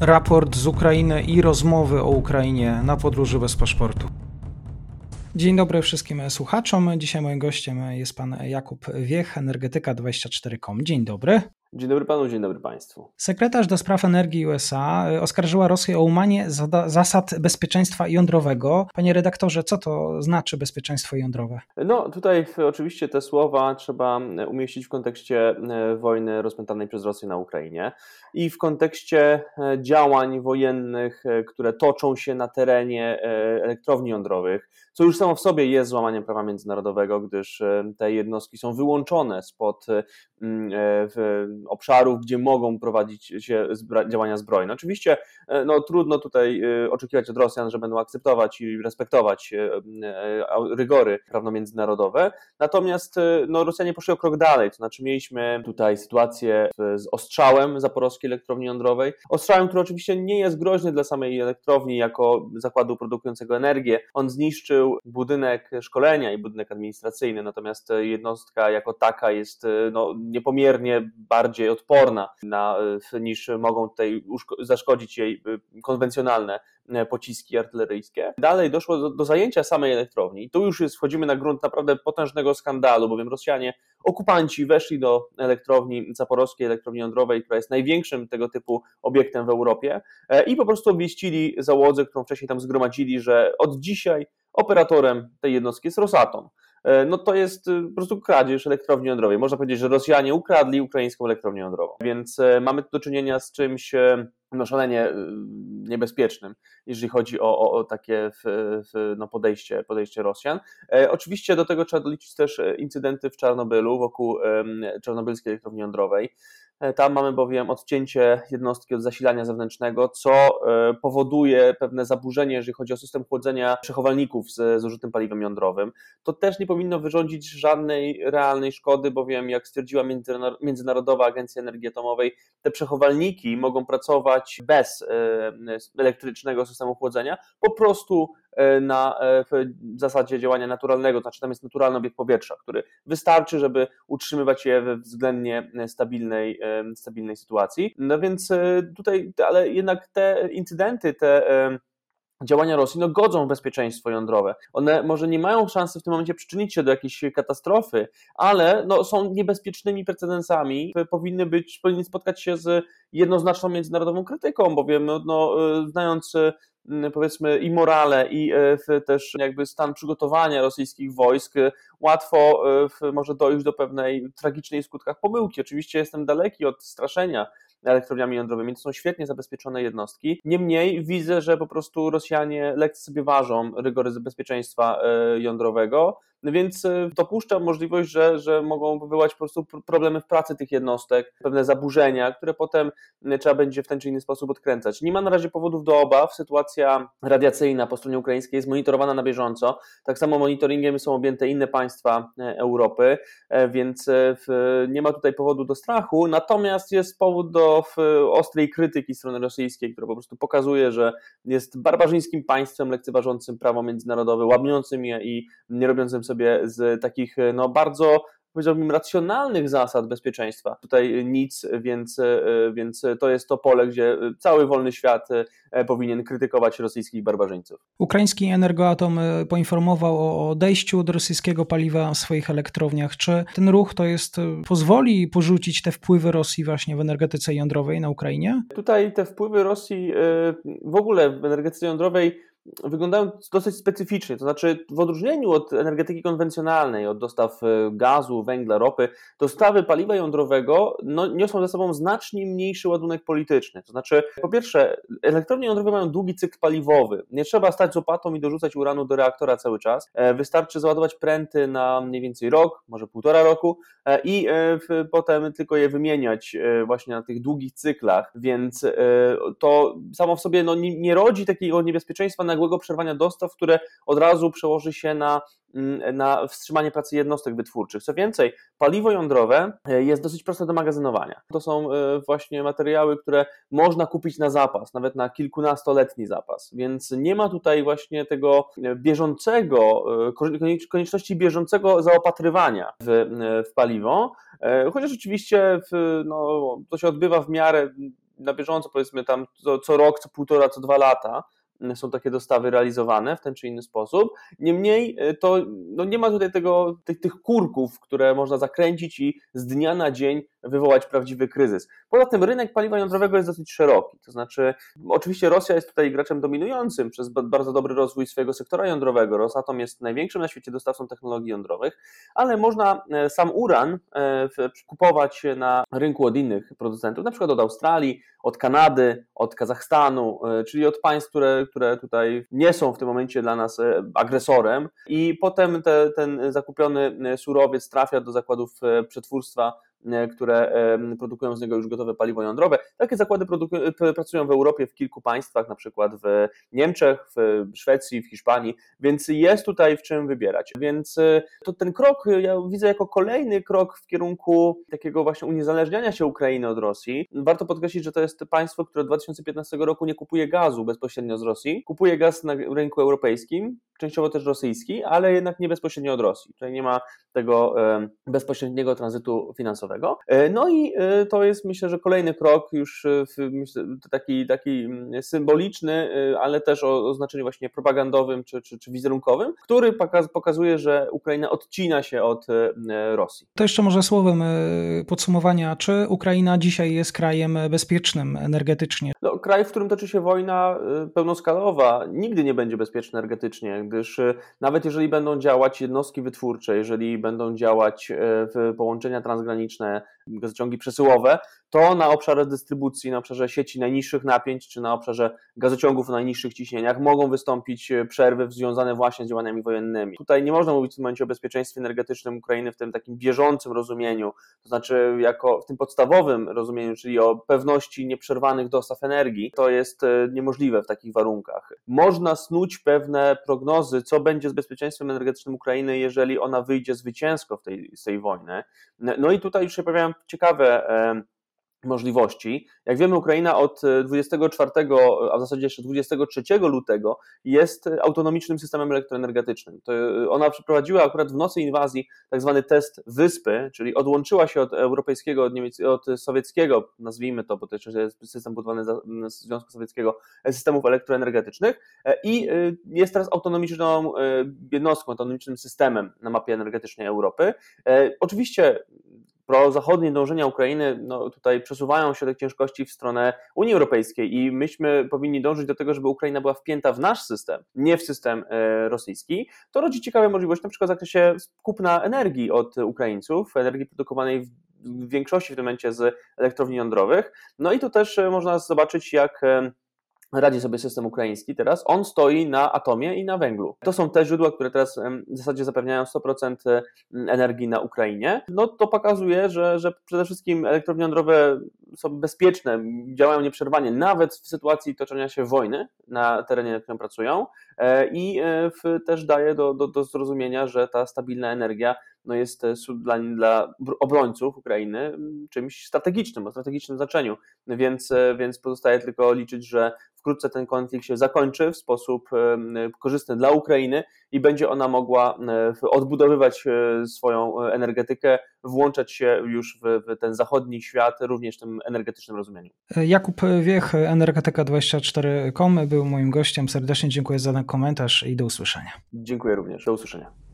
raport z Ukrainy i rozmowy o Ukrainie na podróży bez paszportu. Dzień dobry wszystkim słuchaczom. Dzisiaj moim gościem jest pan Jakub Wiech, energetyka24.com. Dzień dobry. Dzień dobry panu, dzień dobry państwu. Sekretarz do spraw energii USA oskarżyła Rosję o łamanie zasad bezpieczeństwa jądrowego. Panie redaktorze, co to znaczy bezpieczeństwo jądrowe? No tutaj oczywiście te słowa trzeba umieścić w kontekście e, wojny rozpętanej przez Rosję na Ukrainie i w kontekście działań wojennych, które toczą się na terenie elektrowni jądrowych, co już samo w sobie jest złamaniem prawa międzynarodowego, gdyż te jednostki są wyłączone spod obszarów, gdzie mogą prowadzić się działania zbrojne. Oczywiście no, trudno tutaj oczekiwać od Rosjan, że będą akceptować i respektować rygory prawno-międzynarodowe, natomiast no, Rosjanie poszli o krok dalej, to znaczy mieliśmy tutaj sytuację z ostrzałem zaporowskiej elektrowni jądrowej, ostrzałem, który oczywiście nie jest groźny dla samej elektrowni jako zakładu produkującego energię. On zniszczył budynek szkolenia i budynek administracyjny, natomiast jednostka jako taka jest no, niepomiernie bardziej odporna na, niż mogą tutaj zaszkodzić jej y, konwencjonalne e, pociski artyleryjskie. Dalej doszło do, do zajęcia samej elektrowni i tu już jest, wchodzimy na grunt naprawdę potężnego skandalu, bowiem Rosjanie, okupanci weszli do elektrowni zaporowskiej, elektrowni jądrowej, która jest największym tego typu obiektem w Europie e, i po prostu obwieścili załodze, którą wcześniej tam zgromadzili, że od dzisiaj operatorem tej jednostki jest Rosatom. E, no to jest y, po prostu kradzież elektrowni jądrowej. Można powiedzieć, że Rosjanie ukradli ukraińską elektrownię jądrową. Więc e, mamy tu do czynienia z czymś e, no, szalenie niebezpiecznym, jeżeli chodzi o, o, o takie w, w, no, podejście, podejście Rosjan. E, oczywiście do tego trzeba doliczyć też incydenty w Czarnobylu wokół e, czarnobylskiej elektrowni jądrowej. E, tam mamy bowiem odcięcie jednostki od zasilania zewnętrznego, co e, powoduje pewne zaburzenie, jeżeli chodzi o system chłodzenia przechowalników z zużytym paliwem jądrowym. To też nie powinno wyrządzić żadnej realnej szkody, bowiem, jak stwierdziła Międzynarodowa Agencja Energii Atomowej, te przechowalniki mogą pracować bez e, elektrycznego systemu chłodzenia, po prostu E, na e, w zasadzie działania naturalnego, to znaczy tam jest naturalny obieg powietrza, który wystarczy, żeby utrzymywać je we względnie stabilnej, e, stabilnej sytuacji. No więc tutaj, ale jednak te incydenty, te działania Rosji no, godzą w bezpieczeństwo jądrowe. One może nie mają szansy w tym momencie przyczynić się do jakiejś katastrofy, ale no, są niebezpiecznymi precedensami, powinny być, powinny spotkać się z jednoznaczną międzynarodową krytyką, bowiem no, no znając powiedzmy i morale i e, też jakby stan przygotowania rosyjskich wojsk, łatwo może dojść do pewnej tragicznej skutkach pomyłki. Oczywiście jestem daleki od straszenia elektrowniami jądrowymi. To są świetnie zabezpieczone jednostki. Niemniej widzę, że po prostu Rosjanie lekce sobie ważą rygory bezpieczeństwa jądrowego no więc e, dopuszczam możliwość, że, że mogą wywołać po prostu problemy w pracy tych jednostek, pewne zaburzenia, które potem e, trzeba będzie w ten czy inny sposób odkręcać. Nie ma na razie powodów do obaw. Sytuacja radiacyjna po stronie ukraińskiej jest monitorowana na bieżąco. Tak samo monitoringiem są objęte inne państwa e, Europy, więc nie ma tutaj powodu do strachu. Natomiast jest powód do ostrej krytyki strony rosyjskiej, która po prostu pokazuje, że jest barbarzyńskim państwem lekceważącym prawo międzynarodowe, łamiącym je i nie robiącym sobie z takich e, no, bardzo powiedziałbym, racjonalnych zasad bezpieczeństwa. Tutaj nic, więc, e, więc to jest to pole, gdzie cały wolny świat e, powinien krytykować rosyjskich barbarzyńców. Ukraiński Energoatom poinformował o odejściu od rosyjskiego paliwa w swoich elektrowniach. Czy ten ruch to jest, pozwoli porzucić te wpływy Rosji właśnie w energetyce jądrowej na Ukrainie? Tutaj te wpływy Rosji w ogóle w energetyce jądrowej wyglądają dosyć specyficznie. To znaczy, w odróżnieniu od energetyki konwencjonalnej, od dostaw e, gazu, węgla, ropy, dostawy paliwa jądrowego no, niosą ze sobą znacznie mniejszy ładunek polityczny. To znaczy, po pierwsze, elektrownie jądrowe mają długi cykl paliwowy. Nie trzeba stać z opatą i dorzucać uranu do reaktora cały czas. E, wystarczy załadować pręty na mniej więcej rok, może półtora roku e, i potem tylko je wymieniać właśnie na tych długich cyklach. Więc to samo w sobie no, nie rodzi takiego niebezpieczeństwa na nagłego przerwania dostaw, które od razu przełoży się na, mm, na wstrzymanie pracy jednostek wytwórczych. Co więcej, paliwo jądrowe e, jest dosyć proste do magazynowania. To są e, właśnie materiały, które można kupić na zapas, nawet na kilkunastoletni zapas, więc nie ma tutaj właśnie tego bieżącego, e, konieczności bieżącego zaopatrywania w, w paliwo, chociaż oczywiście w, no, to się odbywa w miarę na bieżąco, powiedzmy tam co, co rok, co półtora, co dwa lata są takie dostawy realizowane w ten czy inny sposób. Niemniej e, to no nie ma tutaj tego, tych, tych kurków, które można zakręcić i z dnia na dzień wywołać prawdziwy kryzys. Poza tym rynek paliwa jądrowego jest dosyć szeroki, to znaczy oczywiście Rosja jest tutaj graczem dominującym przez bardzo dobry rozwój swojego sektora jądrowego. Rosatom jest największym na świecie dostawcą technologii jądrowych, ale można e, sam uran e, kupować na rynku od innych producentów, na przykład od Australii, od Kanady, od Kazachstanu, czyli od państw, które, które tutaj nie są w tym momencie dla nas e, agresorem. I potem te, ten zakupiony surowiec trafia do zakładów przetwórstwa E, które produkują z niego już gotowe paliwo jądrowe. Takie zakłady pracują w Europie w kilku państwach, na przykład w Niemczech, w Szwecji, w Hiszpanii, więc jest tutaj w czym wybierać. Więc e, to ten krok ja widzę jako kolejny krok w kierunku takiego właśnie uniezależniania się Ukrainy od Rosji. Warto podkreślić, że to jest państwo, które od 2015 roku nie kupuje gazu bezpośrednio z Rosji, kupuje gaz na rynku europejskim, częściowo też rosyjski, ale jednak nie bezpośrednio od Rosji. Tutaj nie ma tego bezpośredniego tranzytu finansowego. E, no i e, to jest myślę, że kolejny krok już e, taki, taki mm, symboliczny, ale też o, o znaczeniu właśnie propagandowym czy, czy, czy wizerunkowym, który pokazuje, że Ukraina odcina się od Rosji. To jeszcze może słowem podsumowania, czy Ukraina dzisiaj jest krajem bezpiecznym energetycznie? No, kraj, w którym toczy się wojna pełnoskalowa, nigdy nie będzie bezpieczny energetycznie gdyż nawet jeżeli będą działać jednostki wytwórcze, jeżeli będą działać e, połączenia transgraniczne, gazociągi przesyłowe, to na obszarze dystrybucji, na obszarze sieci najniższych napięć, czy na obszarze gazociągów o najniższych ciśnieniach mogą wystąpić e, przerwy związane właśnie z działaniami wojennymi. Tutaj nie można mówić w tym momencie o bezpieczeństwie energetycznym Ukrainy w tym takim bieżącym rozumieniu, to znaczy jako w tym podstawowym rozumieniu, czyli o pewności nieprzerwanych dostaw energii. To jest niemożliwe w takich warunkach. Można snuć pewne prognozy, co będzie z bezpieczeństwem energetycznym Ukrainy, jeżeli ona wyjdzie zwycięsko w tej, z tej wojny. No i tutaj już się pojawiają ciekawe możliwości. Jak wiemy, Ukraina od 24, a w zasadzie jeszcze 23 lutego jest autonomicznym systemem elektroenergetycznym. To ona przeprowadziła akurat w nocy inwazji tak zwany test wyspy, czyli odłączyła się od europejskiego, od, Niemiec, od sowieckiego, nazwijmy to, bo to jeszcze jest system budowany z Związku Sowieckiego, systemów elektroenergetycznych i jest teraz autonomiczną jednostką, autonomicznym systemem na mapie energetycznej Europy. Oczywiście prozachodnie dążenia Ukrainy no, tutaj przesuwają te ciężkości w stronę Unii Europejskiej i myśmy powinni dążyć do tego, żeby Ukraina była wpięta w nasz system, nie w system e, rosyjski, to rodzi ciekawe możliwości na przykład w zakresie kupna energii od Ukraińców, energii produkowanej w w większości w tym momencie z elektrowni jądrowych. No i tu też e, można zobaczyć, jak e, radzi sobie system ukraiński teraz, on stoi na atomie i na węglu. To są te źródła, które teraz w zasadzie zapewniają 100% energii na Ukrainie. No to pokazuje, że, że przede wszystkim elektrownie jądrowe są bezpieczne, działają nieprzerwanie, nawet w sytuacji toczenia się wojny na terenie, na którym pracują e, i e, też daje do, do, do zrozumienia, że ta stabilna energia no jest e, dla, dla obrońców Ukrainy czymś strategicznym, o strategicznym znaczeniu, więc, więc pozostaje tylko liczyć, że wkrótce ten konflikt się zakończy w sposób korzystny dla Ukrainy i będzie ona mogła odbudowywać swoją energetykę, włączać się już w, w ten zachodni świat, również w energetycznym rozumieniu. Jakub Wiech, Energetyka24.com był moim gościem. Serdecznie dziękuję za ten komentarz i do usłyszenia. Dziękuję również. Do usłyszenia.